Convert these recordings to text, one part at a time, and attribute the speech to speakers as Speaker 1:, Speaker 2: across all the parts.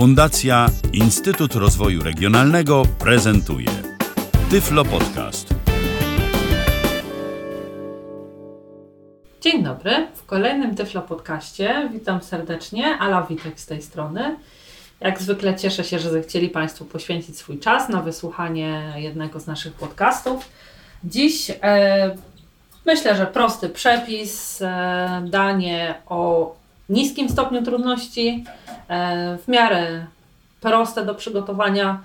Speaker 1: Fundacja Instytut Rozwoju Regionalnego prezentuje Tyflo Podcast.
Speaker 2: Dzień dobry, w kolejnym Tyflo Podcaście. Witam serdecznie, Ala Witek z tej strony. Jak zwykle cieszę się, że zechcieli Państwo poświęcić swój czas na wysłuchanie jednego z naszych podcastów. Dziś e, myślę, że prosty przepis, e, danie o niskim stopniu trudności, e, w miarę proste do przygotowania,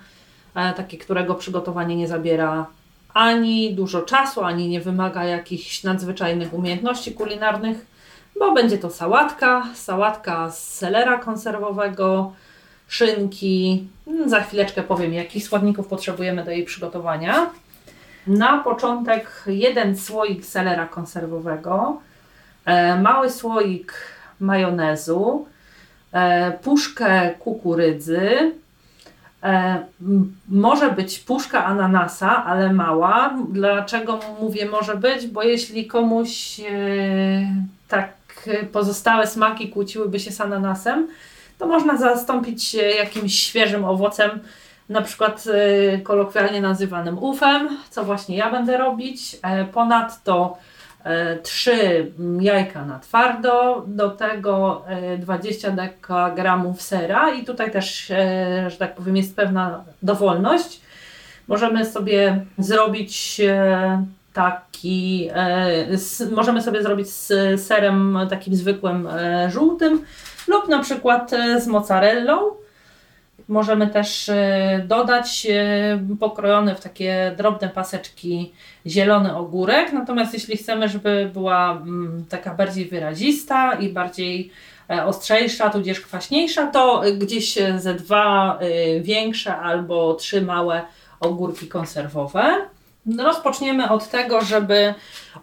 Speaker 2: e, takie, którego przygotowanie nie zabiera ani dużo czasu, ani nie wymaga jakichś nadzwyczajnych umiejętności kulinarnych, bo będzie to sałatka, sałatka z selera konserwowego, szynki. Za chwileczkę powiem, jakich składników potrzebujemy do jej przygotowania. Na początek jeden słoik selera konserwowego, e, mały słoik majonezu, e, puszkę kukurydzy, e, może być puszka ananasa, ale mała. Dlaczego mówię może być? Bo jeśli komuś e, tak pozostałe smaki kłóciłyby się z ananasem, to można zastąpić jakimś świeżym owocem, na przykład kolokwialnie nazywanym ufem, co właśnie ja będę robić. Ponadto e, trzy jajka na twardo, do tego e, 20 dekagramów sera i tutaj też, e, że tak powiem, jest pewna dowolność. Możemy sobie zrobić e, taki, e, możemy sobie zrobić z serem takim zwykłym e, żółtym lub na przykład e, z mozzarellą. Możemy też e, dodać e, pokrojony w takie drobne paseczki zielony ogórek. Natomiast jeśli chcemy, żeby była mm, taka bardziej wyrazista i bardziej e, ostrzejsza, tudzież kwaśniejsza, to gdzieś ze dwa większe albo trzy małe ogórki konserwowe. Rozpoczniemy od tego, żeby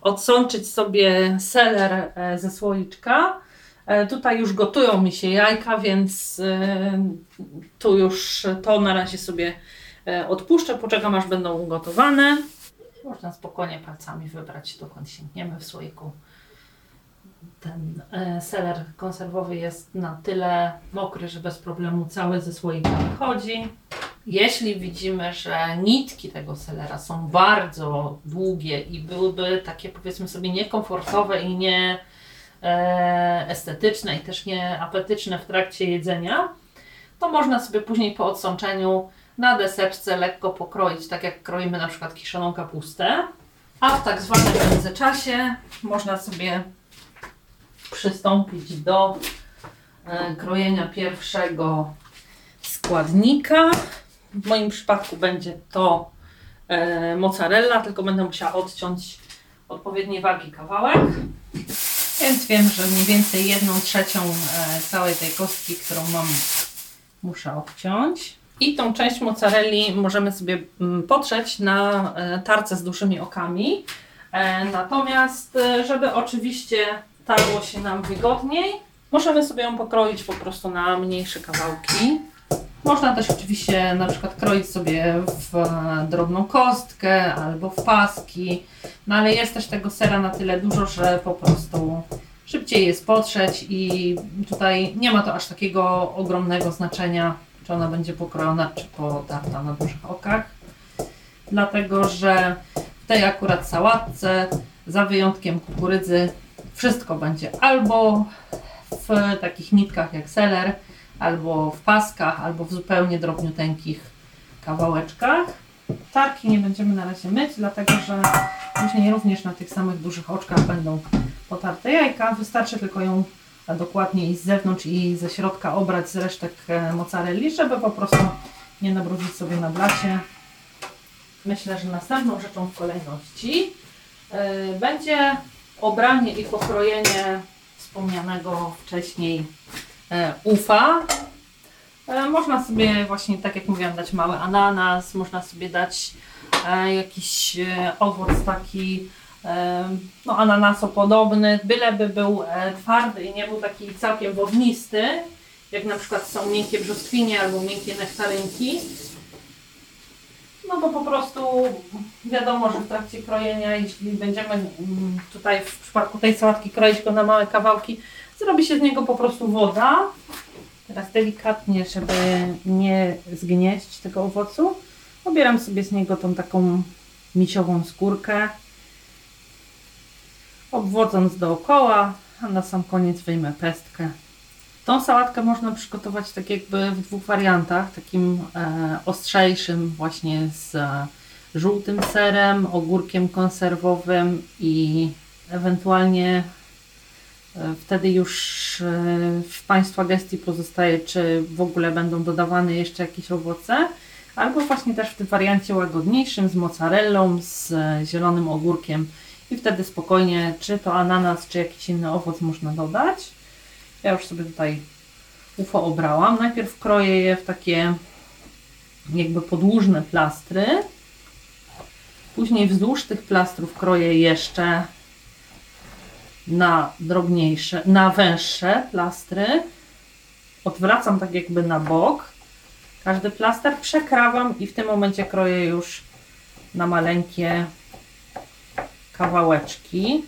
Speaker 2: odsączyć sobie seler ze słoiczka. E, Tutaj już gotują mi się jajka, więc e, tu już to na razie sobie e, odpuszczę, poczekam aż będą ugotowane. Można spokojnie palcami wybrać, dokąd sięgniemy w słoiku. Ten seler konserwowy jest na tyle mokry, że bez problemu cały ze słoika wychodzi. Jeśli widzimy, że nitki tego selera są bardzo długie i byłyby takie powiedzmy sobie niekomfortowe i nie estetyczne i też nie apetyczne w trakcie jedzenia, to można sobie później po odsączeniu na deseczce lekko pokroić, tak jak kroimy na przykład kiszoną kapustę. A w tak zwanym międzyczasie można sobie przystąpić do e, krojenia pierwszego składnika. W moim przypadku będzie to e, mozzarella, tylko będę musiała odciąć odpowiedniej wagi kawałek. Więc wiem, że mniej więcej jedną trzecią e, całej tej kostki, którą mam, muszę obciąć. I tą część mozzarelli możemy sobie mm, potrzeć na e, tarce z dużymi okami. E, Natomiast, żeby oczywiście tarło się nam wygodniej, możemy sobie ją pokroić po prostu na mniejsze kawałki. Można też oczywiście na przykład kroić sobie w e, drobną kostkę albo w paski, no ale jest też tego sera na tyle dużo, że po prostu szybciej jest potrzeć i tutaj nie ma to aż takiego ogromnego znaczenia, czy ona będzie pokrojona, czy potarta na dużych okach. Dlatego, że w tej akurat sałatce, za wyjątkiem kukurydzy, wszystko będzie albo w takich nitkach jak seler, albo w paskach, albo w zupełnie drobniuteńkich kawałeczkach. Tarki nie będziemy na razie myć, dlatego że później również na tych samych dużych oczkach będą potarte jajka. Wystarczy tylko ją dokładnie i z zewnątrz i ze środka obrać z resztek e, mozzarelli, żeby po prostu nie nabrudzić sobie na blacie. Myślę, że następną rzeczą w kolejności e, będzie obranie i pokrojenie wspomnianego wcześniej ufa. E, Można sobie właśnie, tak jak mówiłam, dać mały ananas, można sobie dać e, jakiś e, owoc taki e, no, ananasopodobny, byleby był e, twardy i nie był taki całkiem wodnisty, jak na przykład są miękkie brzostwinie albo miękkie nektarynki. No bo po prostu wiadomo, że w trakcie krojenia, jeśli będziemy mm, tutaj w przypadku tej sałatki kroić go na małe kawałki, zrobi się z niego po prostu woda. Teraz delikatnie, żeby nie zgnieść tego owocu, obieram sobie z niego tą taką misiową skórkę, obwodząc dookoła, a na sam koniec wyjmę pestkę. Tą sałatkę można przygotować tak jakby w dwóch wariantach, takim e, ostrzejszym właśnie z e, żółtym serem, ogórkiem konserwowym i ewentualnie wtedy już e, w Państwa gestii pozostaje, czy w ogóle będą dodawane jeszcze jakieś owoce, albo właśnie też w tym wariancie łagodniejszym z mozzarellą, z e, zielonym ogórkiem i wtedy spokojnie, czy to ananas, czy jakiś inny owoc można dodać. Ja już sobie tutaj UFO obrałam. Najpierw kroję je w takie jakby podłużne plastry. Później wzdłuż tych plastrów kroję jeszcze na drobniejsze, na węższe plastry. Odwracam tak jakby na bok. Każdy plaster przekrawam i w tym momencie kroję już na maleńkie kawałeczki.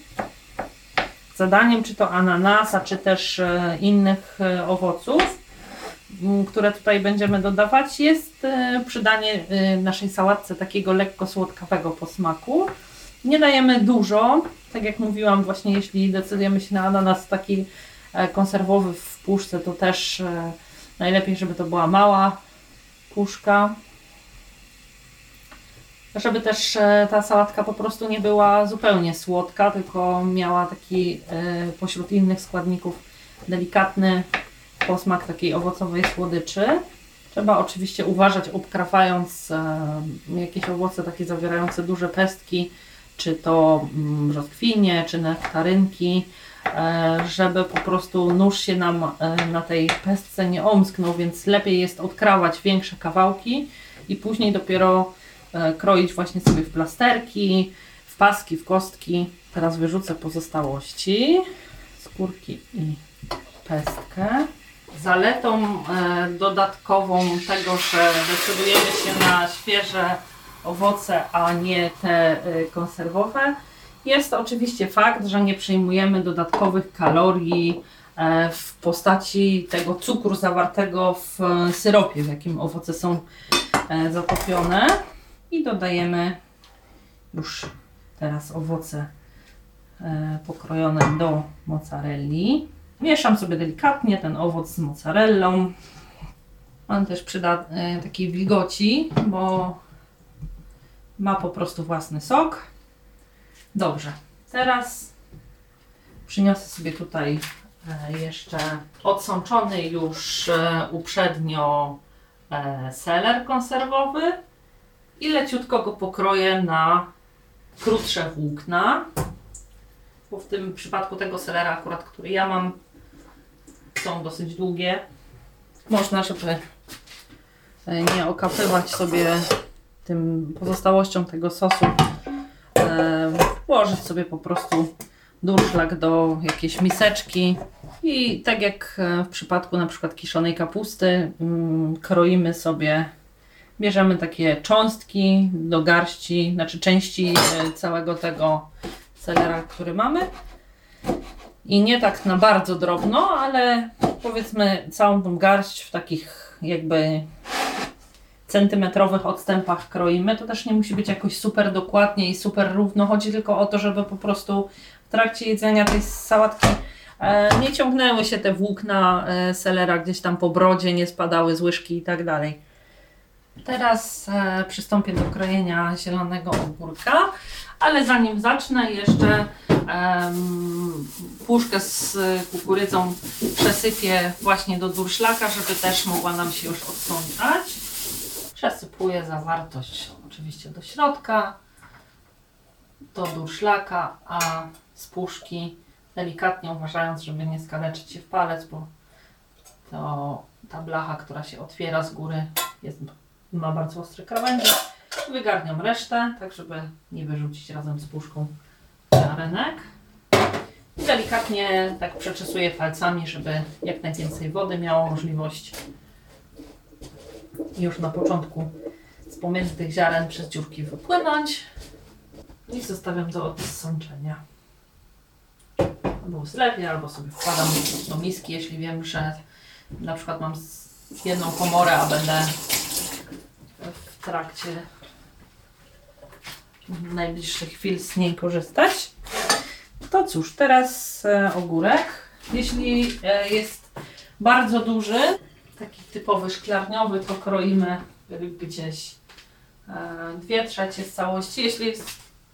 Speaker 2: Zadaniem czy to ananasa, czy też e, innych e, owoców, które tutaj będziemy dodawać, jest e, przydanie naszej sałatce takiego lekko słodkawego posmaku. Nie dajemy dużo, tak jak mówiłam, właśnie jeśli decydujemy się na ananas taki e, konserwowy w puszce, to też e, najlepiej, żeby to była mała puszka żeby też e, ta sałatka po prostu nie była zupełnie słodka, tylko miała taki pośród innych składników delikatny posmak takiej owocowej słodyczy. Trzeba oczywiście uważać, obkrawając jakieś owoce takie zawierające duże pestki, czy to mm, brzoskwinie, czy nektarynki, e, żeby po prostu nóż się nam e, na tej pestce nie omsknął, więc lepiej jest odkrawać większe kawałki i później dopiero e, kroić właśnie sobie w plasterki, w paski, w kostki. Teraz wyrzucę pozostałości, skórki i pestkę. Zaletą dodatkową tego, że decydujemy się na świeże owoce, a nie te e, konserwowe, jest oczywiście fakt, że nie przyjmujemy dodatkowych kalorii e, w postaci tego cukru zawartego w e, syropie, w jakim owoce są e, zatopione. I dodajemy już teraz owoce pokrojone do mozzarelli. Mieszam sobie delikatnie ten owoc z mozzarellą. On też przyda takiej wilgoci, bo ma po prostu własny sok. Dobrze, teraz przyniosę sobie tutaj e, jeszcze odsączony już e, uprzednio e, seler konserwowy i leciutko go pokroję na krótsze włókna. Bo w tym przypadku tego selera akurat, który ja mam, są dosyć długie. Można, żeby nie okapywać sobie tym pozostałością tego sosu, e, włożyć sobie po prostu durszlak do jakiejś miseczki i tak jak e, w przypadku na przykład kiszonej kapusty, mm, kroimy sobie, bierzemy takie cząstki do garści, znaczy części e, całego tego selera, który mamy. I nie tak na bardzo drobno, ale powiedzmy całą tą garść w takich jakby centymetrowych odstępach kroimy. To też nie musi być jakoś super dokładnie i super równo. Chodzi tylko o to, żeby po prostu w trakcie jedzenia tej sałatki e, nie ciągnęły się te włókna e, selera gdzieś tam po brodzie, nie spadały z łyżki i tak dalej. Teraz e, przystąpię do krojenia zielonego ogórka, ale zanim zacznę jeszcze puszkę z kukurydzą przesypię właśnie do durszlaka, żeby też mogła nam się już odsączać. Przesypuję zawartość oczywiście do środka, do durszlaka, a z puszki delikatnie uważając, żeby nie skaleczyć się w palec, bo to ta blacha, która się otwiera z góry jest, ma bardzo ostre krawędzie. Wygarniam resztę, tak żeby nie wyrzucić razem z puszką ziarenek. I delikatnie tak przeczesuję palcami, żeby jak najwięcej wody miało możliwość już na początku z pomiędzy tych ziaren przez dziurki wypłynąć i zostawiam do odsączenia. Albo w zlewie, albo sobie wkładam do miski, jeśli wiem, że na przykład mam jedną komorę, a będę w trakcie najbliższych chwil z niej korzystać. To cóż, teraz e, ogórek. Jeśli e, jest bardzo duży, taki typowy szklarniowy, to kroimy gdzieś e, dwie trzecie z całości. Jeśli jest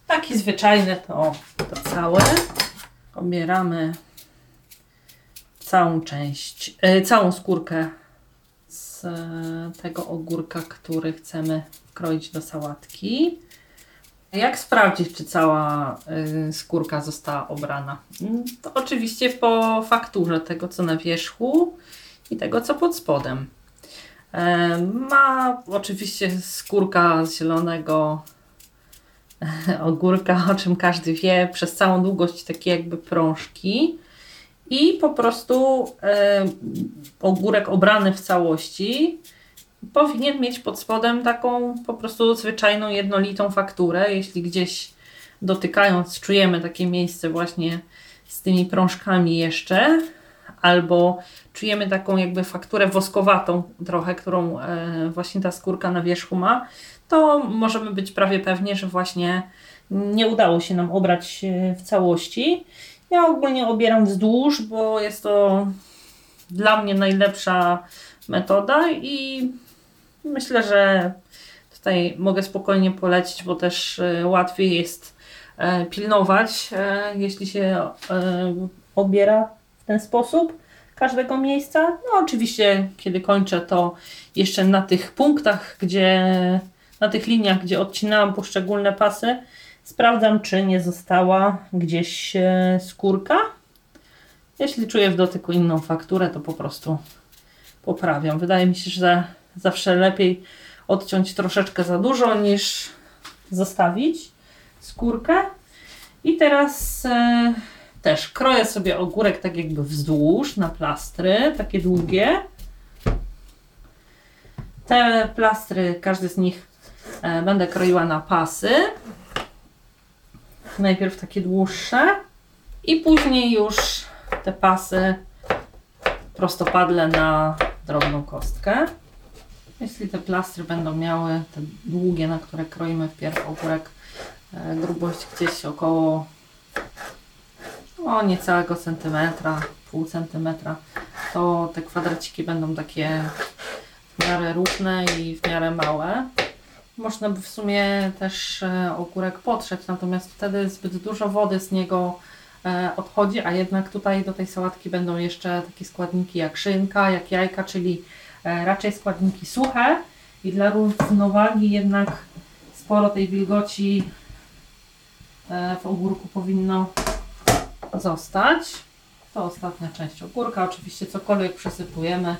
Speaker 2: taki zwyczajny, to, to całe. Obieramy całą część, e, całą skórkę z e, tego ogórka, który chcemy wkroić do sałatki. Jak sprawdzić, czy cała skórka została obrana? Mm, To oczywiście po fakturze tego, co na wierzchu i tego, co pod spodem. E, Ma oczywiście skórka zielonego ogórka, o czym każdy wie, przez całą długość takie jakby prążki. I po prostu e, ogórek obrany w całości powinien mieć pod spodem taką po prostu zwyczajną, jednolitą fakturę. Jeśli gdzieś dotykając czujemy takie miejsce właśnie z tymi prążkami jeszcze, albo czujemy taką jakby fakturę woskowatą trochę, którą e, właśnie ta skórka na wierzchu ma, to możemy być prawie pewni, że właśnie nie udało się nam obrać e, w całości. Ja ogólnie obieram wzdłuż, bo jest to dla mnie najlepsza metoda i myślę, że tutaj mogę spokojnie polecić, bo też e, łatwiej jest pilnować, jeśli się obiera w ten sposób każdego miejsca. No oczywiście, kiedy kończę, to jeszcze na tych punktach, gdzie na tych liniach, gdzie odcinałam poszczególne pasy, sprawdzam, czy nie została gdzieś e, skórka. Jeśli czuję w dotyku inną fakturę, to po prostu poprawiam. Wydaje mi się, że zawsze lepiej odciąć troszeczkę za dużo niż zostawić skórkę. I teraz e, też kroję sobie ogórek tak jakby wzdłuż na plastry, takie długie. Te plastry, każdy z nich e, będę kroiła na pasy. Najpierw takie dłuższe i później już te pasy prostopadle na drobną kostkę. Jeśli te plastry będą miały te długie, na które kroimy wpierw ogórek, e, grubość gdzieś około o niecałego centymetra, pół centymetra, to te kwadraciki będą takie w miarę równe i w miarę małe. Można by w sumie też e, ogórek potrzeć, natomiast wtedy zbyt dużo wody z niego e, odchodzi, a jednak tutaj do tej sałatki będą jeszcze takie składniki jak szynka, jak jajka, czyli e, raczej składniki suche i dla równowagi jednak sporo tej wilgoci w ogórku powinno zostać. To ostatnia część ogórka. Oczywiście cokolwiek przesypujemy,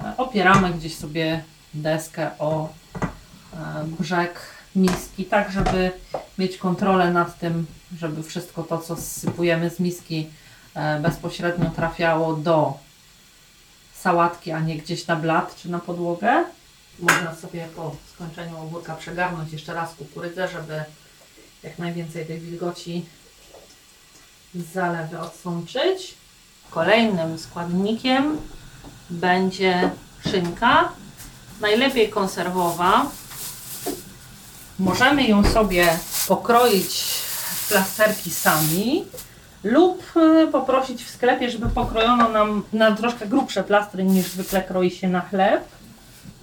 Speaker 2: e, opieramy gdzieś sobie deskę o e, brzeg miski, tak żeby mieć kontrolę nad tym, żeby wszystko to, co zsypujemy z miski e, bezpośrednio trafiało do sałatki, a nie gdzieś na blat czy na podłogę. Można sobie po skończeniu ogórka przegarnąć jeszcze raz kukurydzę, żeby jak najwięcej tej wilgoci zalewy odsączyć. Kolejnym składnikiem będzie szynka. Najlepiej konserwowa. Możemy ją sobie pokroić w plasterki sami lub e, poprosić w sklepie, żeby pokrojono nam na troszkę grubsze plastry niż zwykle kroi się na chleb.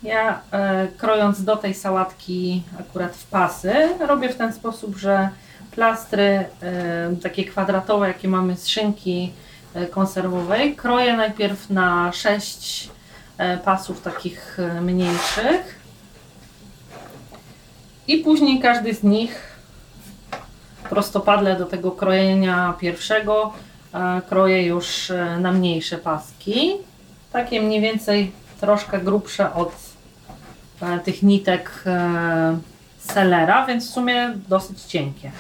Speaker 2: Ja e, krojąc do tej sałatki akurat w pasy, robię w ten sposób, że plastry e, takie kwadratowe, jakie mamy z szynki e, konserwowej, kroję najpierw na 6 e, pasów takich mniejszych i później każdy z nich prostopadle do tego krojenia pierwszego kroję już na mniejsze paski. Takie mniej więcej troszkę grubsze od tych nitek selera, więc w sumie dosyć cienkie.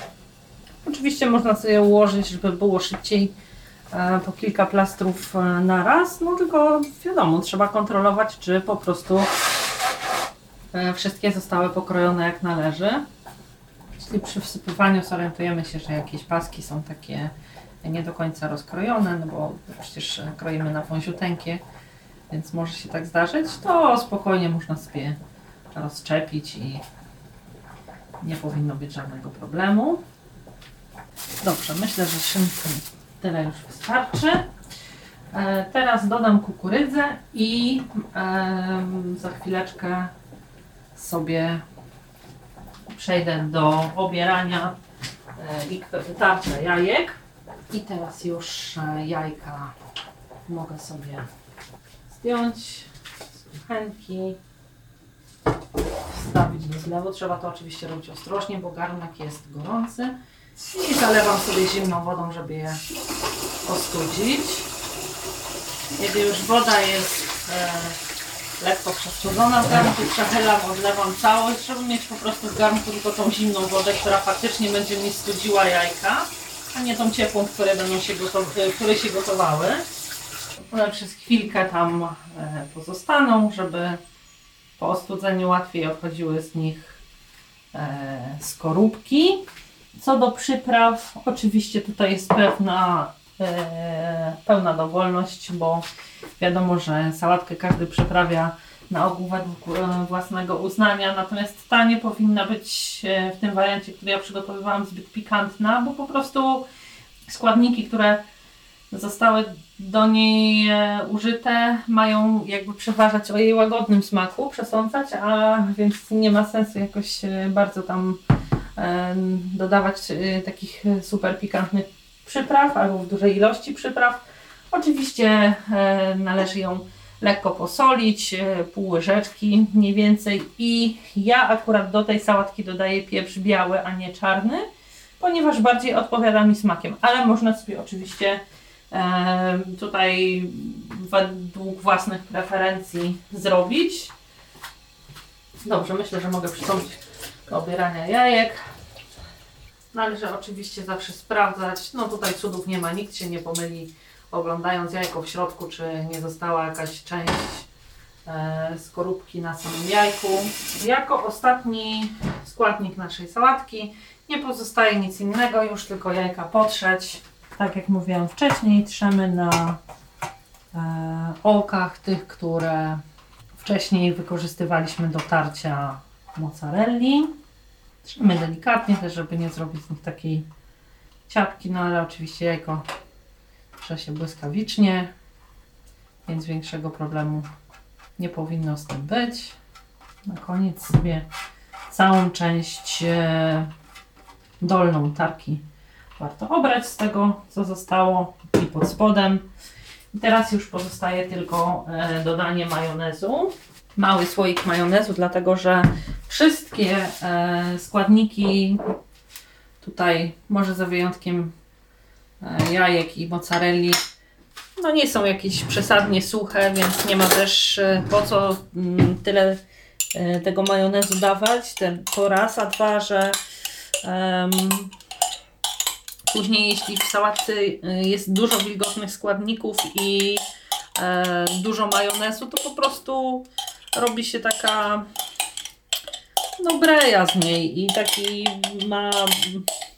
Speaker 2: Oczywiście można sobie ułożyć, żeby było szybciej e, po kilka plastrów e, na raz, no tylko wiadomo, trzeba kontrolować, czy po prostu e, wszystkie zostały pokrojone jak należy. Jeśli przy wsypywaniu zorientujemy się, że jakieś paski są takie nie do końca rozkrojone, no bo przecież kroimy na wąziuteńkie więc może się tak zdarzyć, to spokojnie można sobie rozczepić i nie powinno być żadnego problemu. Dobrze, myślę, że szynki tyle już wystarczy. E, teraz dodam kukurydzę i za chwileczkę sobie przejdę do obierania e, i tarcia jajek. I teraz już e, jajka mogę sobie zdjąć z kuchenki, wstawić do zlewu. Trzeba to oczywiście robić ostrożnie, bo garnek jest gorący. I zalewam sobie zimną wodą, żeby je ostudzić. Kiedy już woda jest e, lekko przestudzona w garnku, przechylam, odlewam całość, żeby mieć po prostu w garnku tylko tą zimną wodę, która faktycznie będzie mi studziła jajka, a nie tą ciepłą, które będą się, gotow- które się gotowały. One przez chwilkę tam e, pozostaną, żeby po ostudzeniu łatwiej odchodziły z nich e, skorupki. Co do przypraw, oczywiście tutaj jest pewna, e, pełna dowolność, bo wiadomo, że sałatkę każdy przyprawia na ogół według e, własnego uznania, natomiast ta nie powinna być e, w tym wariancie, który ja przygotowywałam zbyt pikantna, bo po prostu składniki, które zostały do niej e, użyte, mają jakby przeważać o jej łagodnym smaku, przesądzać, a więc nie ma sensu jakoś bardzo tam dodawać e, takich super pikantnych przypraw albo w dużej ilości przypraw. Oczywiście należy ją lekko posolić, e, pół łyżeczki mniej więcej i ja akurat do tej sałatki dodaję pieprz biały, a nie czarny, ponieważ bardziej odpowiada mi smakiem, ale można sobie oczywiście tutaj według własnych preferencji zrobić. Dobrze, myślę, że mogę przystąpić do obierania jajek. Należy oczywiście zawsze sprawdzać. No tutaj cudów nie ma, nikt się nie pomyli oglądając jajko w środku, czy nie została jakaś część e, skorupki na samym jajku. Jako ostatni składnik naszej sałatki nie pozostaje nic innego, już tylko jajka potrzeć. Tak jak mówiłam wcześniej, trzemy na e, tych, które wcześniej wykorzystywaliśmy do tarcia mozzarelli. Trzymamy delikatnie też, żeby nie zrobić z nich takiej ciapki, no ale oczywiście jajko trze się błyskawicznie, więc większego problemu nie powinno z tym być. Na koniec sobie całą część e, dolną tarki warto obrać z tego, co zostało i pod spodem. I teraz już pozostaje tylko e, dodanie majonezu. Mały słoik majonezu, dlatego że wszystkie e, składniki tutaj, może za wyjątkiem e, jajek i mozzarelli, no nie są jakieś przesadnie suche, więc nie ma też e, po co mm, tyle tego majonezu dawać. Ten, to raz, a dwa, że em, później jeśli w sałatce y, jest dużo wilgotnych składników i e, dużo majonezu, to po prostu robi się taka no breja z niej i taki ma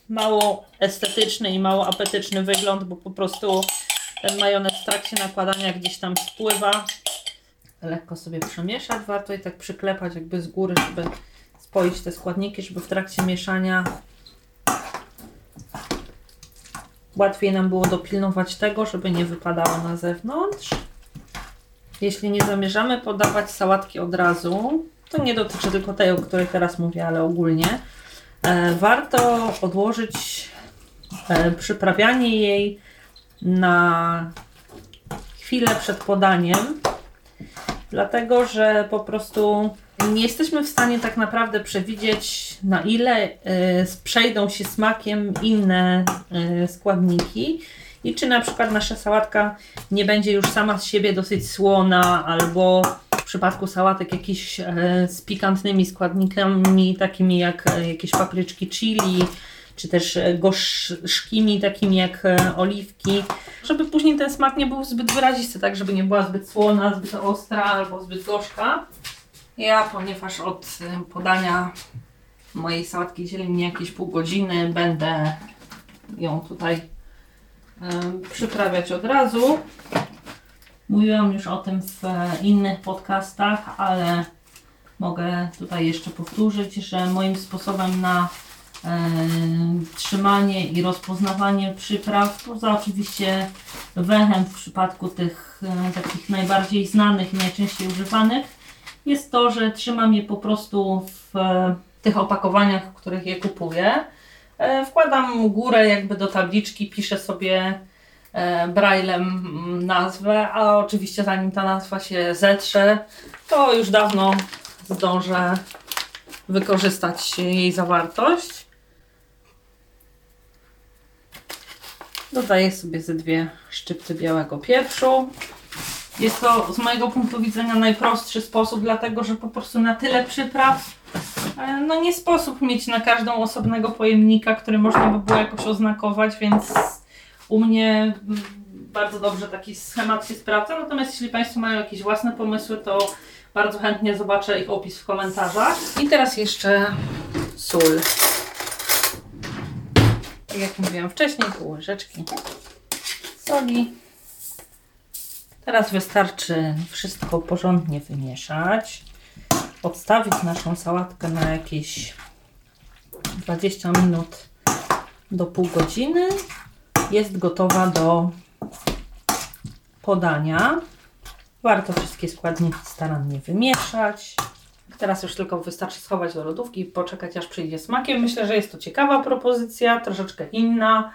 Speaker 2: mało estetyczny i mało apetyczny wygląd, bo po prostu ten majonez w trakcie nakładania gdzieś tam spływa. Lekko sobie przemieszać, warto i tak przyklepać jakby z góry, żeby spoić te składniki, żeby w trakcie mieszania łatwiej nam było dopilnować tego, żeby nie wypadało na zewnątrz. Jeśli nie zamierzamy podawać sałatki od razu, to nie dotyczy tylko tej, o której teraz mówię, ale ogólnie, e, warto odłożyć e, przyprawianie jej na chwilę przed podaniem, dlatego że po prostu nie jesteśmy w stanie tak naprawdę przewidzieć, na ile e, przejdą się smakiem inne składniki i czy na przykład nasza sałatka nie będzie już sama z siebie dosyć słona, albo przypadku sałatek jakiś e, z pikantnymi składnikami, takimi jak e, jakieś papryczki chili, czy też e, gorzkimi, takimi jak oliwki, żeby później ten smak nie był zbyt wyrazisty, tak żeby nie była zbyt słona, zbyt ostra albo zbyt gorzka. Ja, ponieważ od podania mojej sałatki dzieli mnie jakieś pół godziny, będę ją tutaj przyprawiać od razu. Mówiłam już o tym w innych podcastach, ale mogę tutaj jeszcze powtórzyć, że moim sposobem na e, trzymanie i rozpoznawanie przypraw, poza oczywiście wechem w przypadku tych e, takich najbardziej znanych i najczęściej używanych, jest to, że trzymam je po prostu w e, tych opakowaniach, w których je kupuję. E, wkładam górę jakby do tabliczki, piszę sobie braillem mm, nazwę, a oczywiście zanim ta nazwa się zetrze, to już dawno zdążę wykorzystać jej zawartość. Dodaję sobie ze dwie szczypty białego pieprzu. Jest to z mojego punktu widzenia najprostszy sposób, dlatego że po prostu na tyle przypraw e, no nie sposób mieć na każdą osobnego pojemnika, który można by było jakoś oznakować, więc u mnie bardzo dobrze taki schemat się sprawdza. Natomiast jeśli Państwo mają jakieś własne pomysły, to bardzo chętnie zobaczę ich opis w komentarzach. I teraz jeszcze sól. Tak jak mówiłam wcześniej, pół łyżeczki soli. Teraz wystarczy wszystko porządnie wymieszać. Odstawić naszą sałatkę na jakieś 20 minut do pół godziny. Jest gotowa do podania. Warto wszystkie składniki starannie wymieszać. Teraz już tylko wystarczy schować do lodówki i poczekać aż przyjdzie smakiem. Myślę, że jest to ciekawa propozycja, troszeczkę inna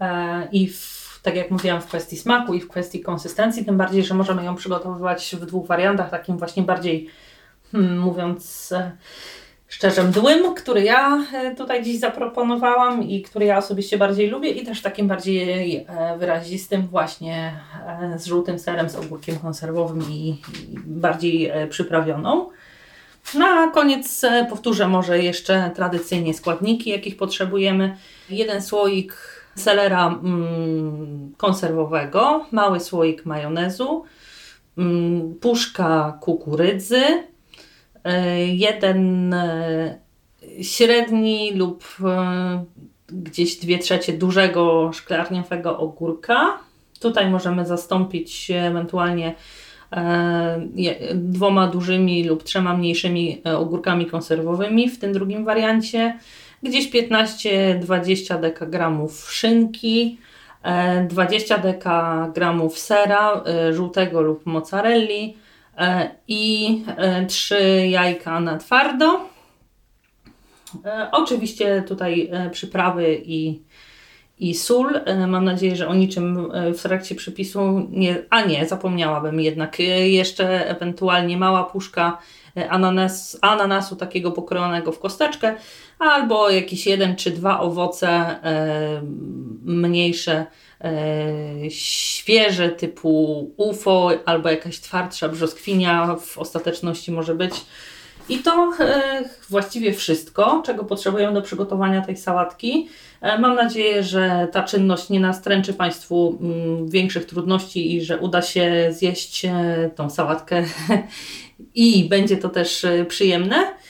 Speaker 2: e, i w, tak jak mówiłam w kwestii smaku i w kwestii konsystencji, tym bardziej, że możemy ją przygotowywać w dwóch wariantach, takim właśnie bardziej hmm, mówiąc e, szczerze mdłym, który ja e, tutaj dziś zaproponowałam i który ja osobiście bardziej lubię i też takim bardziej e, wyrazistym właśnie e, z żółtym serem, z ogórkiem konserwowym i, bardziej przyprawioną. Na koniec powtórzę może jeszcze tradycyjnie składniki, jakich potrzebujemy. Jeden słoik selera mm, konserwowego, mały słoik majonezu, mm, puszka kukurydzy, jeden e, średni lub e, gdzieś dwie trzecie dużego szklarniowego ogórka. Tutaj możemy zastąpić ewentualnie e, dwoma dużymi lub trzema mniejszymi e, ogórkami konserwowymi w tym drugim wariancie. Gdzieś 15-20 dekagramów szynki, e, 20 dekagramów sera e, żółtego lub mozzarelli e, i e, 3 jajka na twardo. E, Oczywiście tutaj e, przyprawy i, i sól. E, Mam nadzieję, że o niczym e, w trakcie przepisu nie. A nie, zapomniałabym jednak. E, Jeszcze ewentualnie mała puszka e, ananas, ananasu takiego pokrojonego w kosteczkę, albo jakieś jeden czy dwa owoce e, mniejsze, e, świeże typu UFO, albo jakaś twardsza brzoskwinia w ostateczności może być. I to e, właściwie wszystko, czego potrzebujemy do przygotowania tej sałatki. E, mam nadzieję, że ta czynność nie nastręczy Państwu mm, większych trudności i że uda się zjeść e, tą sałatkę i będzie to też e, przyjemne.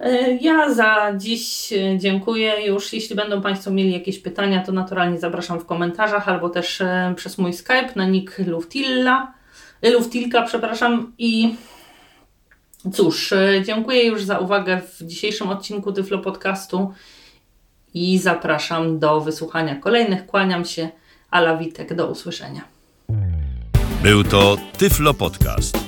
Speaker 2: E, Ja za dziś e, dziękuję już. Jeśli będą Państwo mieli jakieś pytania, to naturalnie zapraszam w komentarzach albo też e, przez mój Skype na nick Luftilla, Luftilka, przepraszam. I cóż, dziękuję już za uwagę w dzisiejszym odcinku Tyflo Podcastu i zapraszam do wysłuchania kolejnych. Kłaniam się. Ala Witek, do usłyszenia.
Speaker 1: Był to Tyflo Podcast.